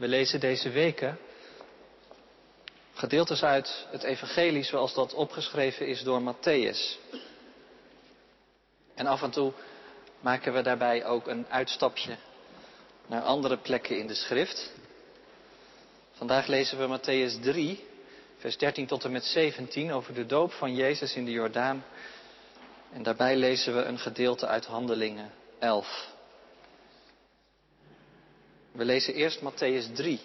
We lezen deze weken gedeeltes uit het evangelie zoals dat opgeschreven is door Matthäus. En af en toe maken we daarbij ook een uitstapje naar andere plekken in de schrift. Vandaag lezen we Matthäus 3, vers 13 tot en met 17 over de doop van Jezus in de Jordaan. En daarbij lezen we een gedeelte uit Handelingen 11. We lezen eerst Matthäus 3,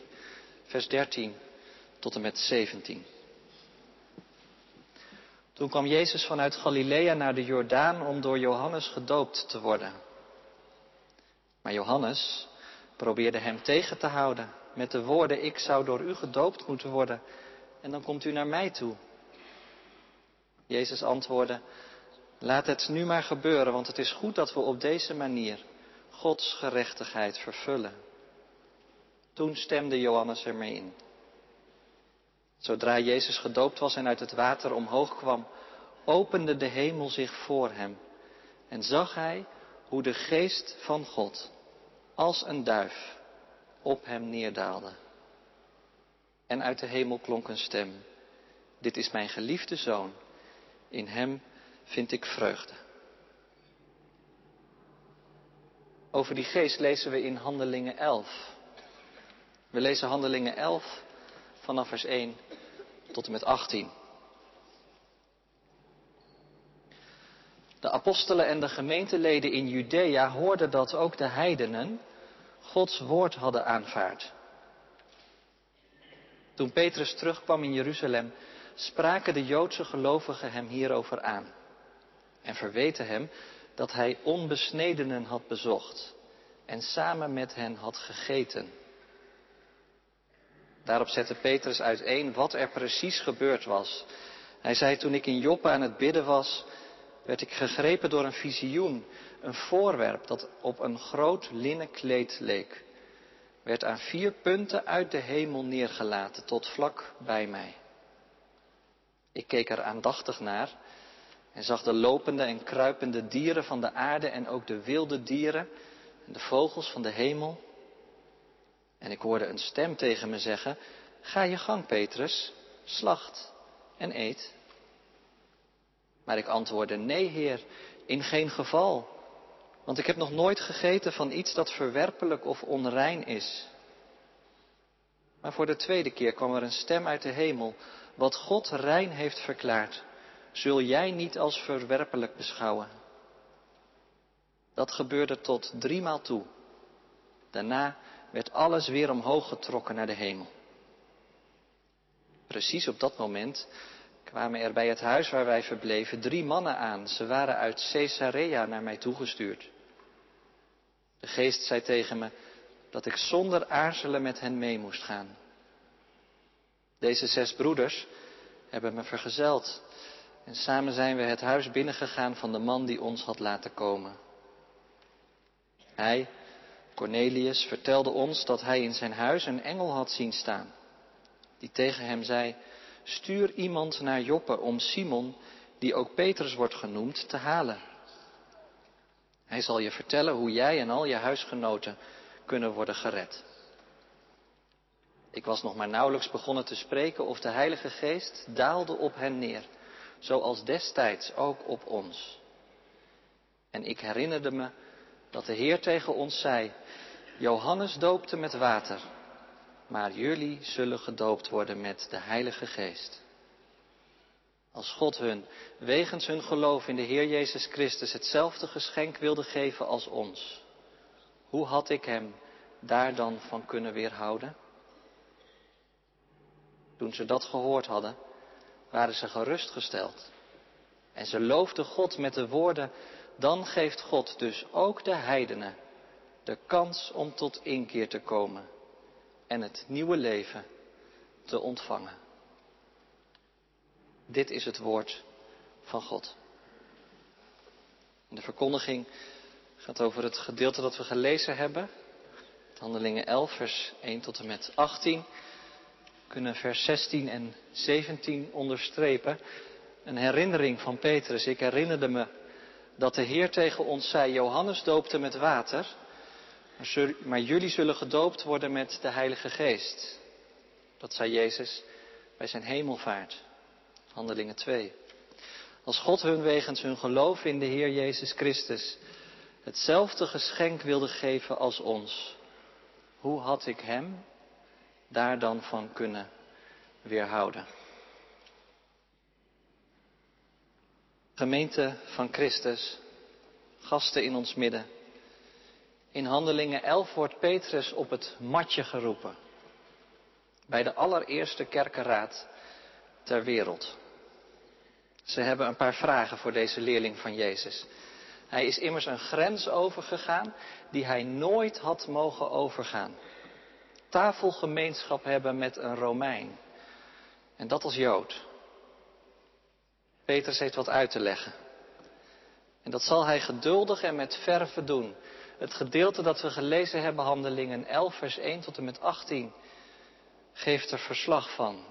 vers 13 tot en met 17. Toen kwam Jezus vanuit Galilea naar de Jordaan om door Johannes gedoopt te worden. Maar Johannes probeerde hem tegen te houden met de woorden, ik zou door u gedoopt moeten worden en dan komt u naar mij toe. Jezus antwoordde, laat het nu maar gebeuren, want het is goed dat we op deze manier Gods gerechtigheid vervullen. Toen stemde Johannes ermee in. Zodra Jezus gedoopt was en uit het water omhoog kwam, opende de hemel zich voor hem en zag hij hoe de geest van God als een duif op hem neerdaalde. En uit de hemel klonk een stem. Dit is mijn geliefde zoon. In hem vind ik vreugde. Over die geest lezen we in Handelingen 11. We lezen Handelingen 11 vanaf vers 1 tot en met 18. De apostelen en de gemeenteleden in Judea hoorden dat ook de heidenen Gods woord hadden aanvaard. Toen Petrus terugkwam in Jeruzalem, spraken de Joodse gelovigen hem hierover aan en verweten hem dat hij onbesnedenen had bezocht en samen met hen had gegeten. Daarop zette Petrus uiteen wat er precies gebeurd was. Hij zei, toen ik in Joppe aan het bidden was, werd ik gegrepen door een visioen, een voorwerp dat op een groot linnen kleed leek. Werd aan vier punten uit de hemel neergelaten tot vlak bij mij. Ik keek er aandachtig naar en zag de lopende en kruipende dieren van de aarde en ook de wilde dieren en de vogels van de hemel. En ik hoorde een stem tegen me zeggen, ga je gang Petrus, slacht en eet. Maar ik antwoordde, nee Heer, in geen geval. Want ik heb nog nooit gegeten van iets dat verwerpelijk of onrein is. Maar voor de tweede keer kwam er een stem uit de hemel. Wat God rein heeft verklaard, zul jij niet als verwerpelijk beschouwen. Dat gebeurde tot driemaal toe. Daarna werd alles weer omhoog getrokken naar de hemel. Precies op dat moment kwamen er bij het huis waar wij verbleven drie mannen aan. Ze waren uit Caesarea naar mij toegestuurd. De geest zei tegen me dat ik zonder aarzelen met hen mee moest gaan. Deze zes broeders hebben me vergezeld en samen zijn we het huis binnengegaan van de man die ons had laten komen. Hij, Cornelius, vertelde ons dat hij in zijn huis een engel had zien staan, die tegen hem zei, stuur iemand naar Joppe om Simon, die ook Petrus wordt genoemd, te halen. Hij zal je vertellen hoe jij en al je huisgenoten kunnen worden gered. Ik was nog maar nauwelijks begonnen te spreken of de Heilige Geest daalde op hen neer, zoals destijds ook op ons. En ik herinnerde me dat de Heer tegen ons zei, Johannes doopte met water, maar jullie zullen gedoopt worden met de Heilige Geest. Als God hun, wegens hun geloof in de Heer Jezus Christus, hetzelfde geschenk wilde geven als ons, hoe had ik hem daar dan van kunnen weerhouden? Toen ze dat gehoord hadden, waren ze gerustgesteld. En ze loofden God met de woorden, dan geeft God dus ook de heidenen de kans om tot inkeer te komen en het nieuwe leven te ontvangen. Dit is het woord van God. De verkondiging gaat over het gedeelte dat we gelezen hebben. Handelingen 11, vers 1 tot en met 18. We kunnen vers 16 en 17 onderstrepen. Een herinnering van Petrus. Ik herinnerde me dat de Heer tegen ons zei, Johannes doopte met water, Maar jullie zullen gedoopt worden met de Heilige Geest. Dat zei Jezus bij zijn hemelvaart. Handelingen 2. Als God hun wegens hun geloof in de Heer Jezus Christus hetzelfde geschenk wilde geven als ons, hoe had ik Hem daar dan van kunnen weerhouden? Gemeente van Christus, gasten in ons midden. In Handelingen 11 wordt Petrus op het matje geroepen. Bij de allereerste kerkenraad ter wereld. Ze hebben een paar vragen voor deze leerling van Jezus. Hij is immers een grens overgegaan die hij nooit had mogen overgaan. Tafelgemeenschap hebben met een Romein. En dat als Jood. Petrus heeft wat uit te leggen. En dat zal hij geduldig en met verve doen. Het gedeelte dat we gelezen hebben, Handelingen 11, vers 1 tot en met 18, geeft er verslag van.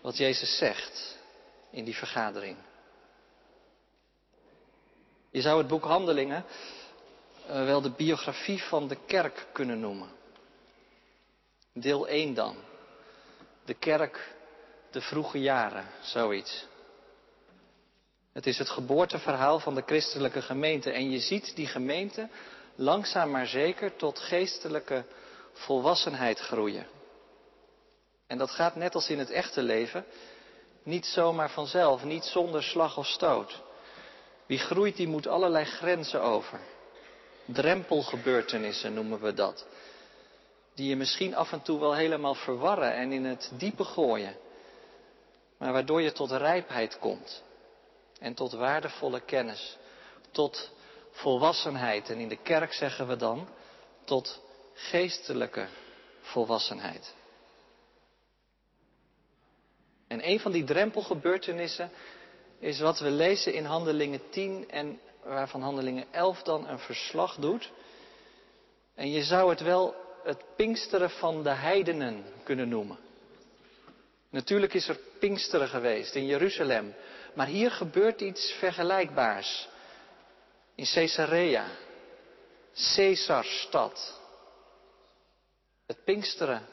Wat Jezus zegt in die vergadering. Je zou het boek Handelingen uh, wel de biografie van de kerk kunnen noemen. Deel 1 dan. De kerk, de vroege jaren, zoiets. Het is het geboorteverhaal van de christelijke gemeente. En je ziet die gemeente langzaam maar zeker tot geestelijke volwassenheid groeien. En dat gaat net als in het echte leven niet zomaar vanzelf, niet zonder slag of stoot. Wie groeit, die moet allerlei grenzen over. Drempelgebeurtenissen noemen we dat. Die je misschien af en toe wel helemaal verwarren en in het diepe gooien. Maar waardoor je tot rijpheid komt. En tot waardevolle kennis. Tot volwassenheid. En in de kerk zeggen we dan tot geestelijke volwassenheid. En een van die drempelgebeurtenissen is wat we lezen in Handelingen 10 en waarvan Handelingen 11 dan een verslag doet. En je zou het wel het Pinksteren van de heidenen kunnen noemen. Natuurlijk is er Pinksteren geweest in Jeruzalem, maar hier gebeurt iets vergelijkbaars. In Caesarea, Caesarstad. Het Pinksteren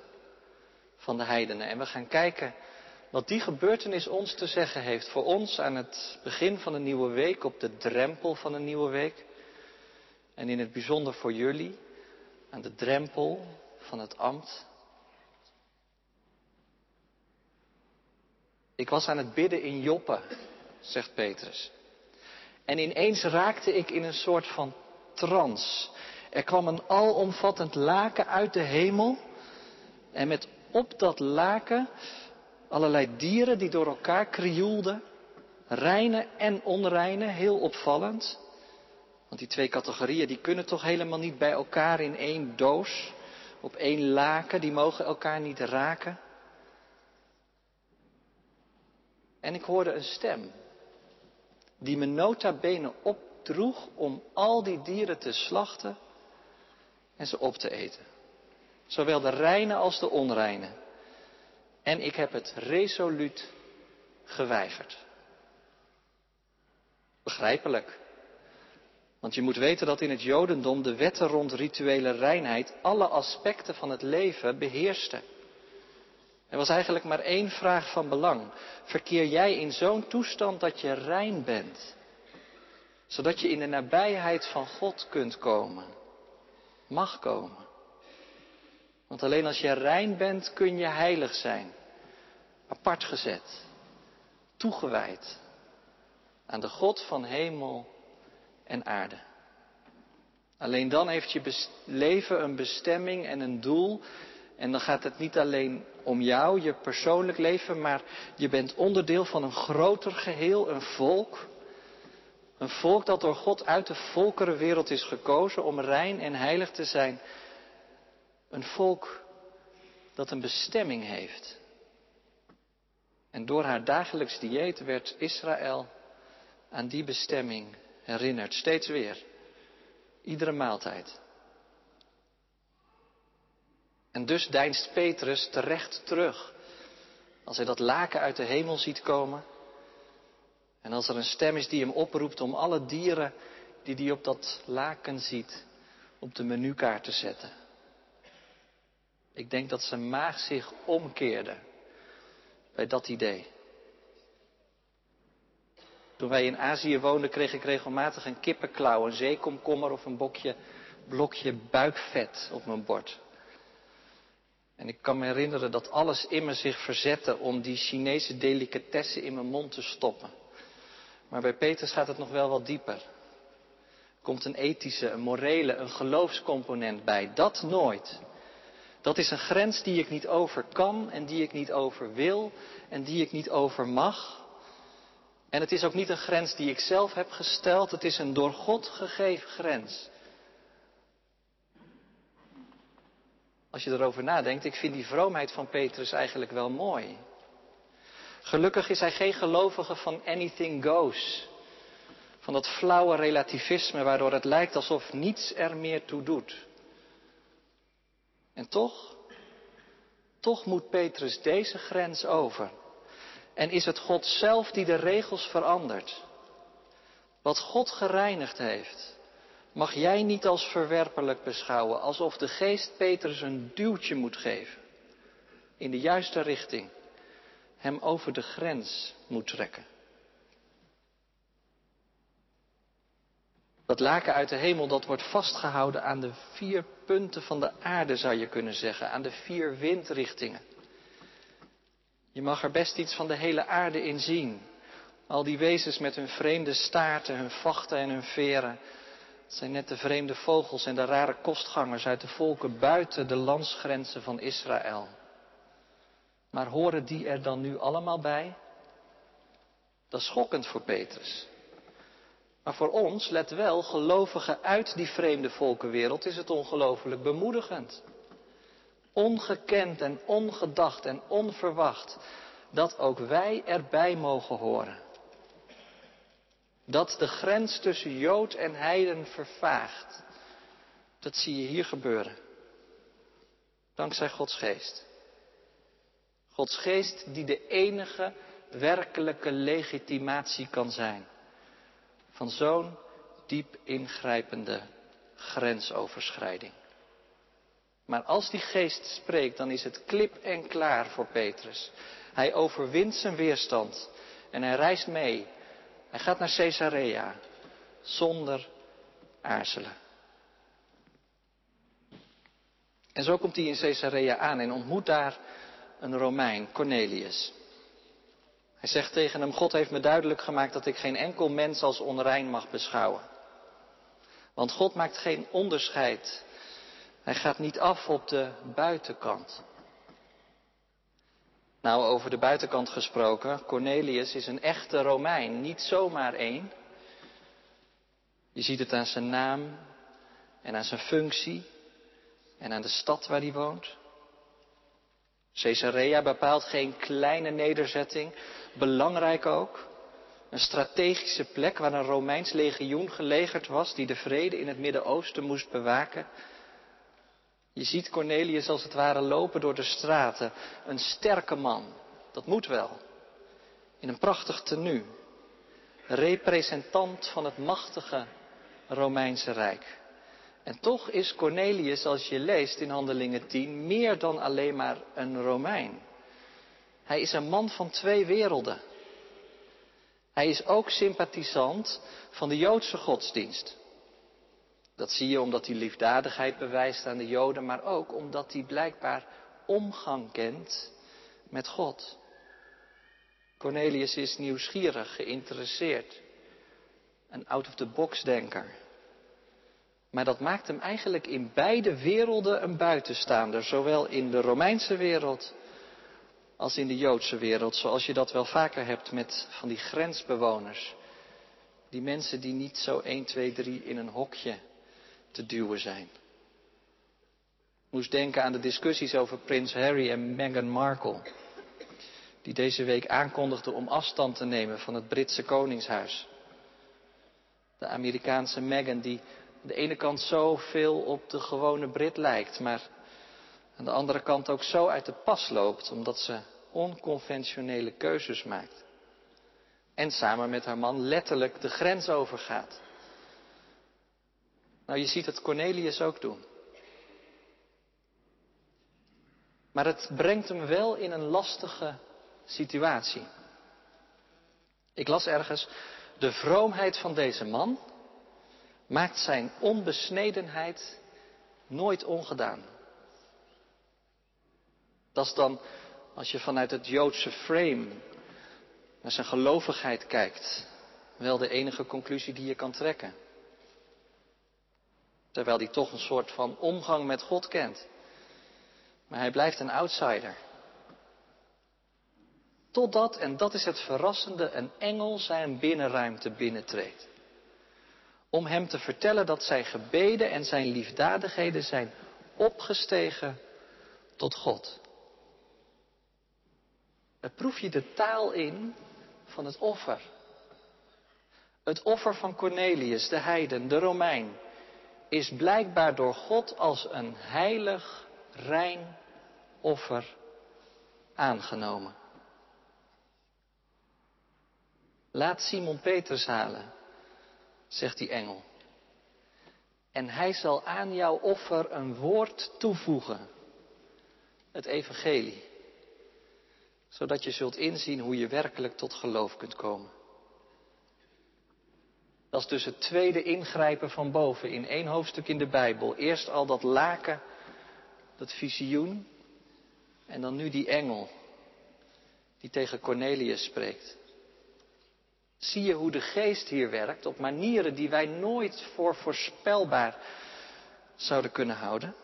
van de heidenen. En we gaan kijken wat die gebeurtenis ons te zeggen heeft. Voor ons aan het begin van een nieuwe week, op de drempel van een nieuwe week. En in het bijzonder voor jullie, aan de drempel van het ambt. Ik was aan het bidden in Joppe, zegt Petrus. En ineens raakte ik in een soort van trance. Er kwam een alomvattend laken uit de hemel. En met op dat laken Allerlei dieren die door elkaar krioelden. Reine en onreine, heel opvallend. Want die twee categorieën die kunnen toch helemaal niet bij elkaar in één doos, op één laken, die mogen elkaar niet raken. En ik hoorde een stem die me nota bene opdroeg om al die dieren te slachten en ze op te eten. Zowel de reine als de onreine. En ik heb het resoluut geweigerd. Begrijpelijk. Want je moet weten dat in het Jodendom de wetten rond rituele reinheid alle aspecten van het leven beheersten. Er was eigenlijk maar één vraag van belang. Verkeer jij in zo'n toestand dat je rein bent? Zodat je in de nabijheid van God kunt komen. Mag komen. Want alleen als je rein bent kun je heilig zijn. Apart gezet. Toegewijd aan de God van hemel en aarde. Alleen dan heeft je leven een bestemming en een doel. En dan gaat het niet alleen om jou, je persoonlijk leven, maar je bent onderdeel van een groter geheel, een volk. Een volk dat door God uit de volkerenwereld is gekozen om rein en heilig te zijn. Een volk dat een bestemming heeft. En door haar dagelijks dieet werd Israël aan die bestemming herinnerd, steeds weer. Iedere maaltijd. En dus deinst Petrus terecht terug. Als hij dat laken uit de hemel ziet komen. En als er een stem is die hem oproept om alle dieren die hij op dat laken ziet op de menukaart te zetten. Ik denk dat zijn maag zich omkeerde bij dat idee. Toen wij in Azië woonden, kreeg ik regelmatig een kippenklauw, een zeekomkommer of een bokje, blokje buikvet op mijn bord. En ik kan me herinneren dat alles in me zich verzette om die Chinese delicatessen in mijn mond te stoppen. Maar bij Petrus gaat het nog wel wat dieper. Er komt een ethische, een morele, een geloofscomponent bij. Dat nooit. Dat is een grens die ik niet over kan en die ik niet over wil en die ik niet over mag. En het is ook niet een grens die ik zelf heb gesteld, het is een door God gegeven grens. Als je erover nadenkt, ik vind die vroomheid van Petrus eigenlijk wel mooi. Gelukkig is hij geen gelovige van anything goes. Van dat flauwe relativisme waardoor het lijkt alsof niets er meer toe doet. En toch, toch moet Petrus deze grens over. En is het God zelf die de regels verandert. Wat God gereinigd heeft, mag jij niet als verwerpelijk beschouwen, alsof de geest Petrus een duwtje moet geven. In de juiste richting. Hem over de grens moet trekken. Dat laken uit de hemel, dat wordt vastgehouden aan de vier punten van de aarde, zou je kunnen zeggen. Aan de vier windrichtingen. Je mag er best iets van de hele aarde in zien. Al die wezens met hun vreemde staarten, hun vachten en hun veren. Het zijn net de vreemde vogels en de rare kostgangers uit de volken buiten de landsgrenzen van Israël. Maar horen die er dan nu allemaal bij? Dat is schokkend voor Petrus. Maar voor ons, let wel, gelovigen uit die vreemde volkenwereld, is het ongelooflijk bemoedigend. Ongekend en ongedacht en onverwacht dat ook wij erbij mogen horen. Dat de grens tussen Jood en Heiden vervaagt. Dat zie je hier gebeuren. Dankzij Gods geest. Gods geest die de enige werkelijke legitimatie kan zijn van zo'n diep ingrijpende grensoverschrijding. Maar als die geest spreekt, dan is het klip en klaar voor Petrus. Hij overwint zijn weerstand en hij reist mee. Hij gaat naar Caesarea zonder aarzelen. En zo komt hij in Caesarea aan en ontmoet daar een Romein, Cornelius. Hij zegt tegen hem, God heeft me duidelijk gemaakt dat ik geen enkel mens als onrein mag beschouwen. Want God maakt geen onderscheid. Hij gaat niet af op de buitenkant. Nou, over de buitenkant gesproken, Cornelius is een echte Romein, niet zomaar één. Je ziet het aan zijn naam en aan zijn functie en aan de stad waar hij woont. Caesarea bepaalt geen kleine nederzetting, belangrijk ook. Een strategische plek waar een Romeins legioen gelegerd was die de vrede in het Midden-Oosten moest bewaken. Je ziet Cornelius als het ware lopen door de straten. Een sterke man, dat moet wel. In een prachtig tenue. Representant van het machtige Romeinse Rijk. En toch is Cornelius, als je leest in Handelingen 10, meer dan alleen maar een Romein. Hij is een man van twee werelden. Hij is ook sympathisant van de Joodse godsdienst. Dat zie je omdat hij liefdadigheid bewijst aan de Joden, maar ook omdat hij blijkbaar omgang kent met God. Cornelius is nieuwsgierig, geïnteresseerd, een out-of-the-box denker. Maar dat maakt hem eigenlijk in beide werelden een buitenstaander, zowel in de Romeinse wereld als in de Joodse wereld, zoals je dat wel vaker hebt met van die grensbewoners. Die mensen die niet zo 1, 2, 3 in een hokje te duwen zijn. Ik moest denken aan de discussies over prins Harry en Meghan Markle. Die deze week aankondigden om afstand te nemen van het Britse koningshuis. De Amerikaanse Meghan die aan de ene kant zoveel op de gewone Brit lijkt, maar aan de andere kant ook zo uit de pas loopt, omdat ze onconventionele keuzes maakt. En samen met haar man letterlijk de grens overgaat. Nou, je ziet het Cornelius ook doen. Maar het brengt hem wel in een lastige situatie. Ik las ergens, de vroomheid van deze man maakt zijn onbesnedenheid nooit ongedaan. Dat is dan, als je vanuit het Joodse frame naar zijn gelovigheid kijkt, wel de enige conclusie die je kan trekken. Terwijl hij toch een soort van omgang met God kent. Maar hij blijft een outsider. Totdat, en dat is het verrassende, een engel zijn binnenruimte binnentreedt. Om hem te vertellen dat zijn gebeden en zijn liefdadigheden zijn opgestegen tot God. Daar proef je de taal in van het offer. Het offer van Cornelius, de heiden, de Romein, is blijkbaar door God als een heilig, rein offer aangenomen. Laat Simon Petrus halen, zegt die engel. En hij zal aan jouw offer een woord toevoegen. Het evangelie. Zodat je zult inzien hoe je werkelijk tot geloof kunt komen. Dat is dus het tweede ingrijpen van boven in één hoofdstuk in de Bijbel. Eerst al dat laken, dat visioen. En dan nu die engel die tegen Cornelius spreekt. Zie je hoe de geest hier werkt op manieren die wij nooit voor voorspelbaar zouden kunnen houden?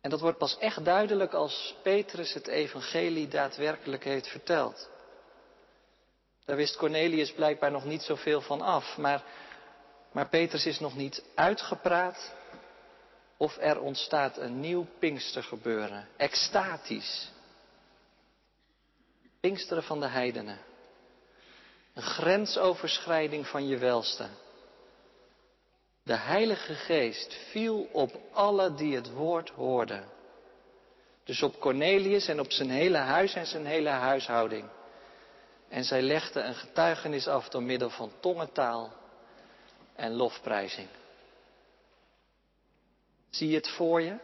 En dat wordt pas echt duidelijk als Petrus het evangelie daadwerkelijk heeft verteld. Daar wist Cornelius blijkbaar nog niet zoveel van af, maar, maar Petrus is nog niet uitgepraat of er ontstaat een nieuw Pinkstergebeuren, extatisch. Pinksteren van de heidenen. Een grensoverschrijding van je welste. De Heilige Geest viel op alle die het woord hoorden. Dus op Cornelius en op zijn hele huis en zijn hele huishouding. En zij legden een getuigenis af door middel van tongentaal en lofprijzing. Zie je het voor je?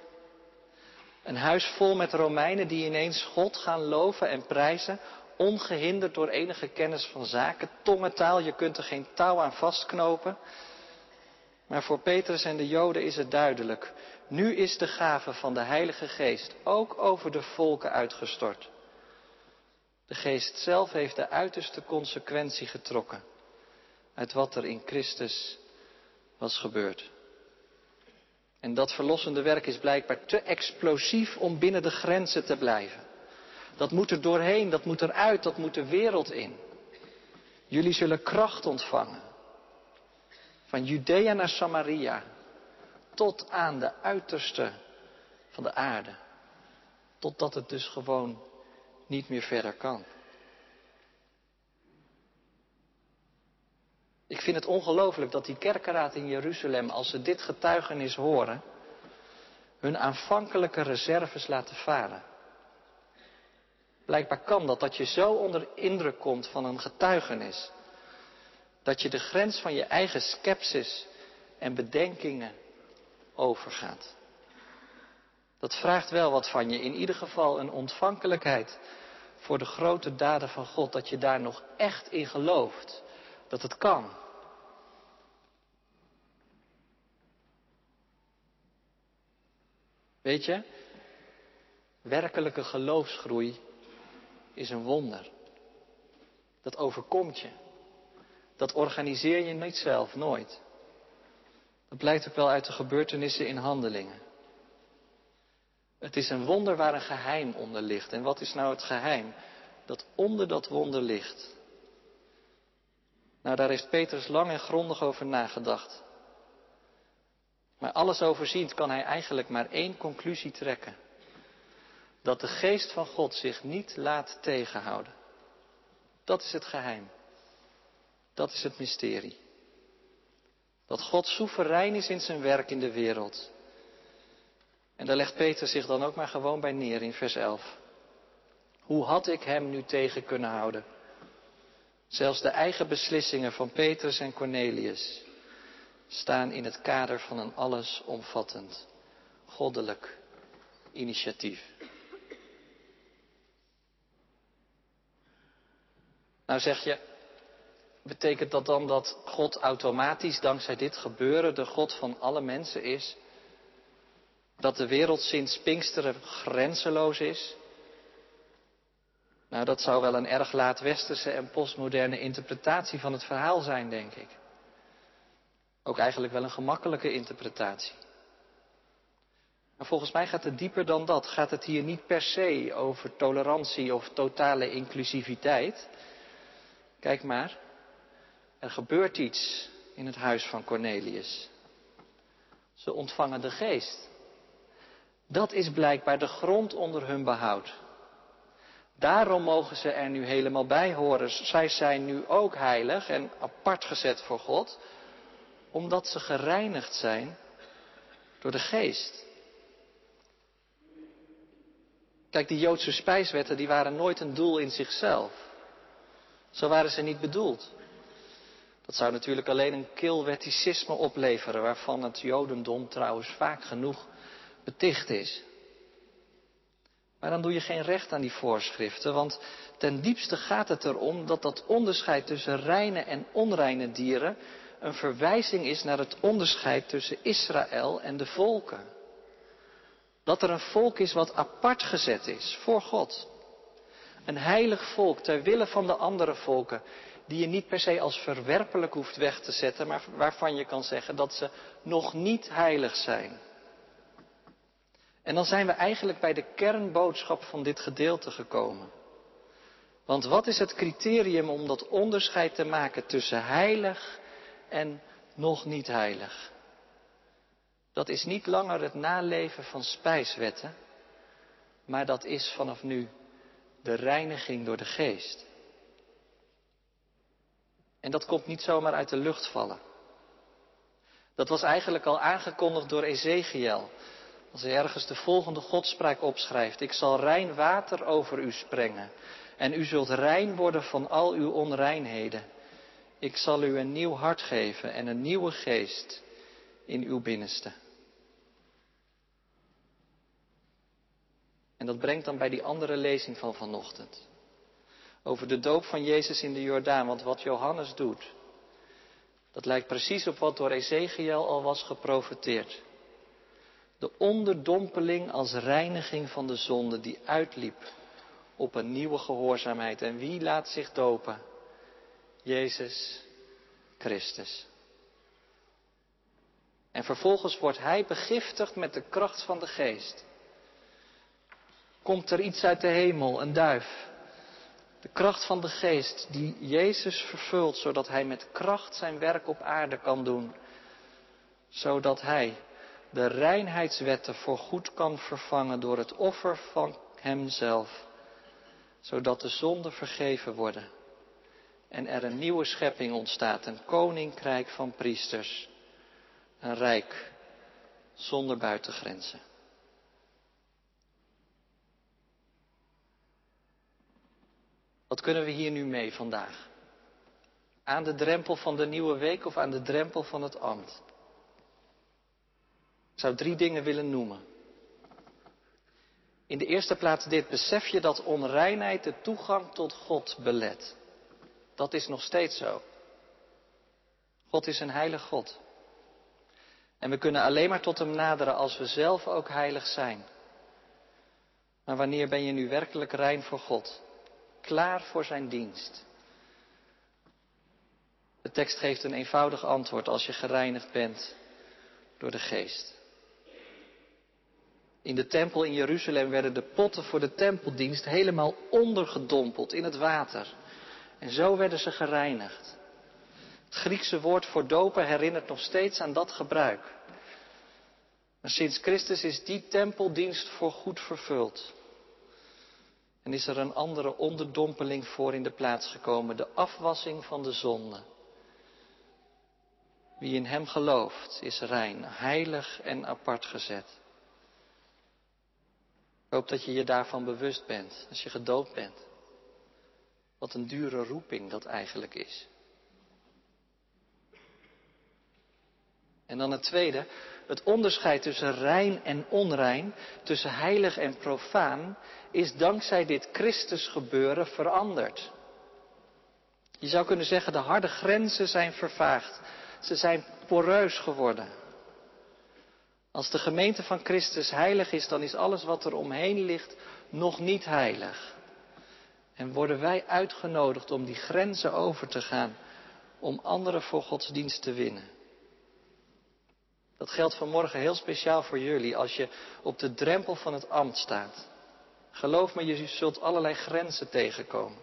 Een huis vol met Romeinen die ineens God gaan loven en prijzen, ongehinderd door enige kennis van zaken, tongentaal, je kunt er geen touw aan vastknopen. Maar voor Petrus en de Joden is het duidelijk. Nu is de gave van de Heilige Geest ook over de volken uitgestort. De Geest zelf heeft de uiterste consequentie getrokken uit wat er in Christus was gebeurd. En dat verlossende werk is blijkbaar te explosief om binnen de grenzen te blijven. Dat moet er doorheen, dat moet eruit, dat moet de wereld in. Jullie zullen kracht ontvangen. Van Judea naar Samaria, tot aan de uiterste van de aarde. Totdat het dus gewoon niet meer verder kan. Ik vind het ongelooflijk dat die kerkenraad in Jeruzalem, als ze dit getuigenis horen, hun aanvankelijke reserves laten varen. Blijkbaar kan dat, dat je zo onder indruk komt van een getuigenis, dat je de grens van je eigen skepsis en bedenkingen overgaat. Dat vraagt wel wat van je, in ieder geval een ontvankelijkheid voor de grote daden van God, dat je daar nog echt in gelooft, dat het kan. Weet je, werkelijke geloofsgroei is een wonder. Dat overkomt je. Dat organiseer je niet zelf, nooit. Dat blijkt ook wel uit de gebeurtenissen in handelingen. Het is een wonder waar een geheim onder ligt. En wat is nou het geheim dat onder dat wonder ligt? Nou, daar heeft Petrus lang en grondig over nagedacht. Maar alles overziend kan hij eigenlijk maar één conclusie trekken. Dat de geest van God zich niet laat tegenhouden. Dat is het geheim. Dat is het mysterie. Dat God soeverein is in zijn werk in de wereld. En daar legt Peter zich dan ook maar gewoon bij neer in vers 11. Hoe had ik hem nu tegen kunnen houden? Zelfs de eigen beslissingen van Petrus en Cornelius staan in het kader van een allesomvattend goddelijk initiatief. Nou zeg je, betekent dat dan dat God automatisch dankzij dit gebeuren de God van alle mensen is? Dat de wereld sinds Pinksteren grenzeloos is? Nou, dat zou wel een erg laat-westerse en postmoderne interpretatie van het verhaal zijn, denk ik. Ook eigenlijk wel een gemakkelijke interpretatie. Maar volgens mij gaat het dieper dan dat. Gaat het hier niet per se over tolerantie of totale inclusiviteit. Kijk maar, er gebeurt iets in het huis van Cornelius. Ze ontvangen de geest. Dat is blijkbaar de grond onder hun behoud. Daarom mogen ze er nu helemaal bij horen. Zij zijn nu ook heilig en apart gezet voor God, omdat ze gereinigd zijn door de geest. Kijk, die Joodse spijswetten die waren nooit een doel in zichzelf. Zo waren ze niet bedoeld. Dat zou natuurlijk alleen een kil wetticisme opleveren, waarvan het Jodendom trouwens vaak genoeg beticht is. Maar dan doe je geen recht aan die voorschriften, want ten diepste gaat het erom dat dat onderscheid tussen reine en onreine dieren een verwijzing is naar het onderscheid tussen Israël en de volken. Dat er een volk is wat apart gezet is voor God. Een heilig volk ter wille van de andere volken, die je niet per se als verwerpelijk hoeft weg te zetten, maar waarvan je kan zeggen dat ze nog niet heilig zijn. En dan zijn we eigenlijk bij de kernboodschap van dit gedeelte gekomen. Want wat is het criterium om dat onderscheid te maken tussen heilig en nog niet heilig? Dat is niet langer het naleven van spijswetten, maar dat is vanaf nu de reiniging door de geest. En dat komt niet zomaar uit de lucht vallen. Dat was eigenlijk al aangekondigd door Ezekiel. Als hij ergens de volgende godspraak opschrijft. Ik zal rein water over u sprengen. En u zult rein worden van al uw onreinheden. Ik zal u een nieuw hart geven en een nieuwe geest in uw binnenste. En dat brengt dan bij die andere lezing van vanochtend. Over de doop van Jezus in de Jordaan. Want wat Johannes doet, dat lijkt precies op wat door Ezekiel al was geprofeteerd. De onderdompeling als reiniging van de zonde die uitliep op een nieuwe gehoorzaamheid. En wie laat zich dopen? Jezus Christus. En vervolgens wordt hij begiftigd met de kracht van de geest. Komt er iets uit de hemel, een duif. De kracht van de geest die Jezus vervult, zodat hij met kracht zijn werk op aarde kan doen. Zodat hij de reinheidswetten voor goed kan vervangen door het offer van Hemzelf, zodat de zonden vergeven worden en er een nieuwe schepping ontstaat, een koninkrijk van priesters, een rijk zonder buitengrenzen. Wat kunnen we hier nu mee vandaag? Aan de drempel van de nieuwe week of aan de drempel van het ambt? Zou drie dingen willen noemen. In de eerste plaats dit. Besef je dat onreinheid de toegang tot God belet? Dat is nog steeds zo. God is een heilig God. En we kunnen alleen maar tot Hem naderen als we zelf ook heilig zijn. Maar wanneer ben je nu werkelijk rein voor God? Klaar voor Zijn dienst? De tekst geeft een eenvoudig antwoord als je gereinigd bent door de geest. In de tempel in Jeruzalem werden de potten voor de tempeldienst helemaal ondergedompeld in het water. En zo werden ze gereinigd. Het Griekse woord voor dopen herinnert nog steeds aan dat gebruik. Maar sinds Christus is die tempeldienst voor goed vervuld. En is er een andere onderdompeling voor in de plaats gekomen, de afwassing van de zonde. Wie in Hem gelooft, is rein, heilig en apart gezet. Ik hoop dat je je daarvan bewust bent als je gedoopt bent. Wat een dure roeping dat eigenlijk is. En dan het tweede, het onderscheid tussen rein en onrein, tussen heilig en profaan, is dankzij dit Christus gebeuren veranderd. Je zou kunnen zeggen, de harde grenzen zijn vervaagd. Ze zijn poreus geworden. Als de gemeente van Christus heilig is, dan is alles wat er omheen ligt nog niet heilig. En worden wij uitgenodigd om die grenzen over te gaan, om anderen voor Gods dienst te winnen. Dat geldt vanmorgen heel speciaal voor jullie als je op de drempel van het ambt staat. Geloof me, je zult allerlei grenzen tegenkomen.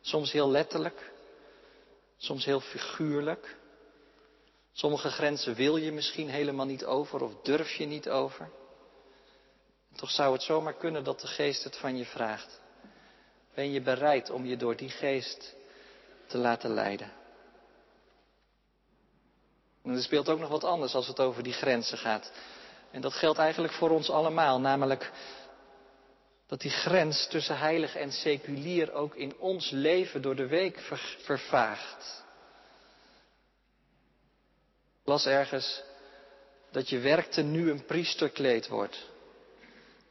Soms heel letterlijk, soms heel figuurlijk. Sommige grenzen wil je misschien helemaal niet over of durf je niet over. Toch zou het zomaar kunnen dat de geest het van je vraagt. Ben je bereid om je door die geest te laten leiden? En er speelt ook nog wat anders als het over die grenzen gaat. En dat geldt eigenlijk voor ons allemaal, namelijk dat die grens tussen heilig en seculier ook in ons leven door de week vervaagt. Las ergens dat je werkte nu een priesterkleed wordt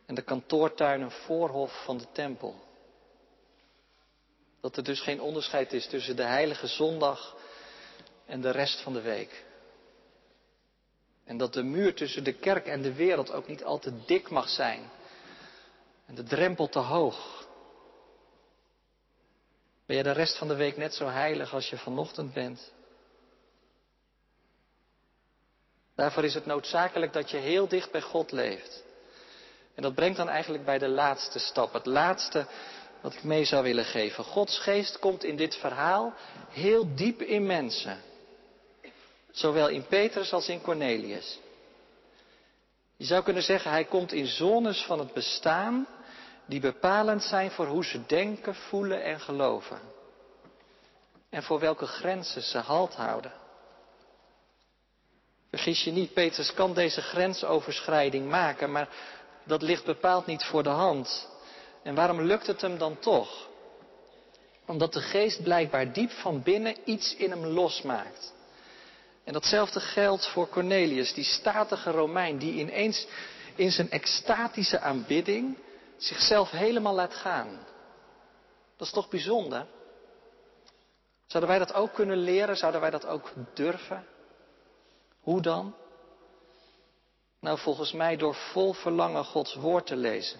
en de kantoortuin een voorhof van de tempel. Dat er dus geen onderscheid is tussen de heilige zondag en de rest van de week. En dat de muur tussen de kerk en de wereld ook niet al te dik mag zijn. En de drempel te hoog. Ben je de rest van de week net zo heilig als je vanochtend bent? Daarvoor is het noodzakelijk dat je heel dicht bij God leeft. En dat brengt dan eigenlijk bij de laatste stap. Het laatste wat ik mee zou willen geven. Gods geest komt in dit verhaal heel diep in mensen. Zowel in Petrus als in Cornelius. Je zou kunnen zeggen, hij komt in zones van het bestaan die bepalend zijn voor hoe ze denken, voelen en geloven. En voor welke grenzen ze halt houden. Vergis je niet, Petrus kan deze grensoverschrijding maken, maar dat ligt bepaald niet voor de hand. En waarom lukt het hem dan toch? Omdat de geest blijkbaar diep van binnen iets in hem losmaakt. En datzelfde geldt voor Cornelius, die statige Romein, die ineens in zijn extatische aanbidding zichzelf helemaal laat gaan. Dat is toch bijzonder? Zouden wij dat ook kunnen leren? Zouden wij dat ook durven? Hoe dan? Nou, volgens mij door vol verlangen Gods woord te lezen.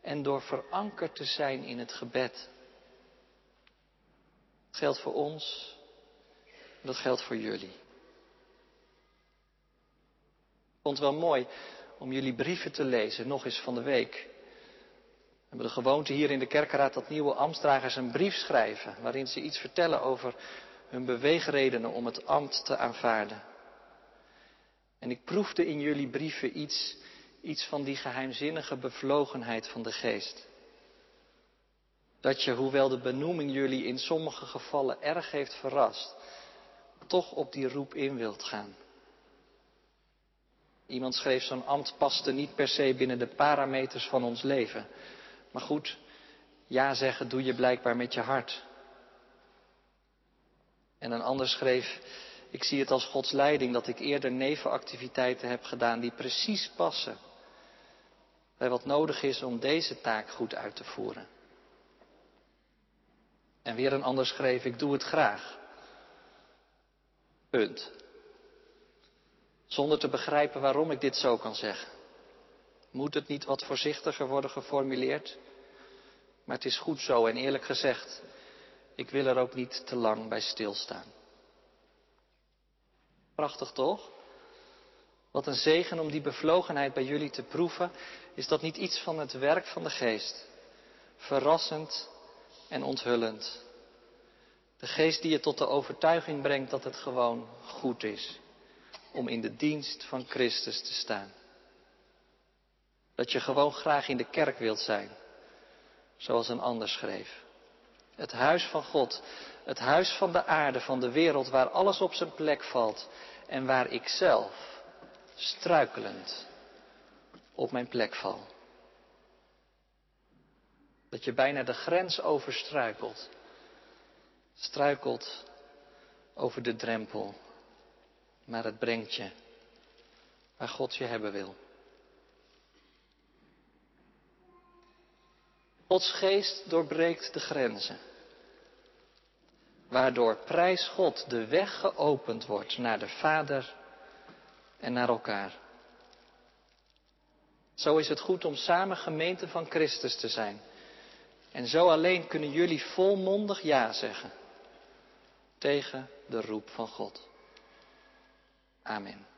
En door verankerd te zijn in het gebed. Dat geldt voor ons. Dat geldt voor jullie. Ik vond het wel mooi om jullie brieven te lezen, nog eens van de week. We hebben de gewoonte hier in de kerkenraad dat nieuwe ambtsdragers een brief schrijven, waarin ze iets vertellen over hun beweegredenen om het ambt te aanvaarden. En ik proefde in jullie brieven iets, iets van die geheimzinnige bevlogenheid van de geest. Dat je, hoewel de benoeming jullie in sommige gevallen erg heeft verrast, toch op die roep in wilt gaan. Iemand schreef zo'n ambt paste niet per se binnen de parameters van ons leven. Maar goed, ja zeggen doe je blijkbaar met je hart. En een ander schreef, ik zie het als Gods leiding dat ik eerder nevenactiviteiten heb gedaan die precies passen bij wat nodig is om deze taak goed uit te voeren. En weer een ander schreef, ik doe het graag. Punt. Zonder te begrijpen waarom ik dit zo kan zeggen. Moet het niet wat voorzichtiger worden geformuleerd? Maar het is goed zo en eerlijk gezegd, ik wil er ook niet te lang bij stilstaan. Prachtig toch? Wat een zegen om die bevlogenheid bij jullie te proeven. Is dat niet iets van het werk van de geest? Verrassend en onthullend. De geest die je tot de overtuiging brengt dat het gewoon goed is om in de dienst van Christus te staan. Dat je gewoon graag in de kerk wilt zijn, zoals een ander schreef. Het huis van God, het huis van de aarde, van de wereld, waar alles op zijn plek valt en waar ik zelf struikelend op mijn plek val. Dat je bijna de grens overstruikelt. Struikelt over de drempel. Maar het brengt je waar God je hebben wil. Gods geest doorbreekt de grenzen. Waardoor prijs God de weg geopend wordt naar de Vader en naar elkaar. Zo is het goed om samen gemeente van Christus te zijn. En zo alleen kunnen jullie volmondig ja zeggen tegen de roep van God. Amen.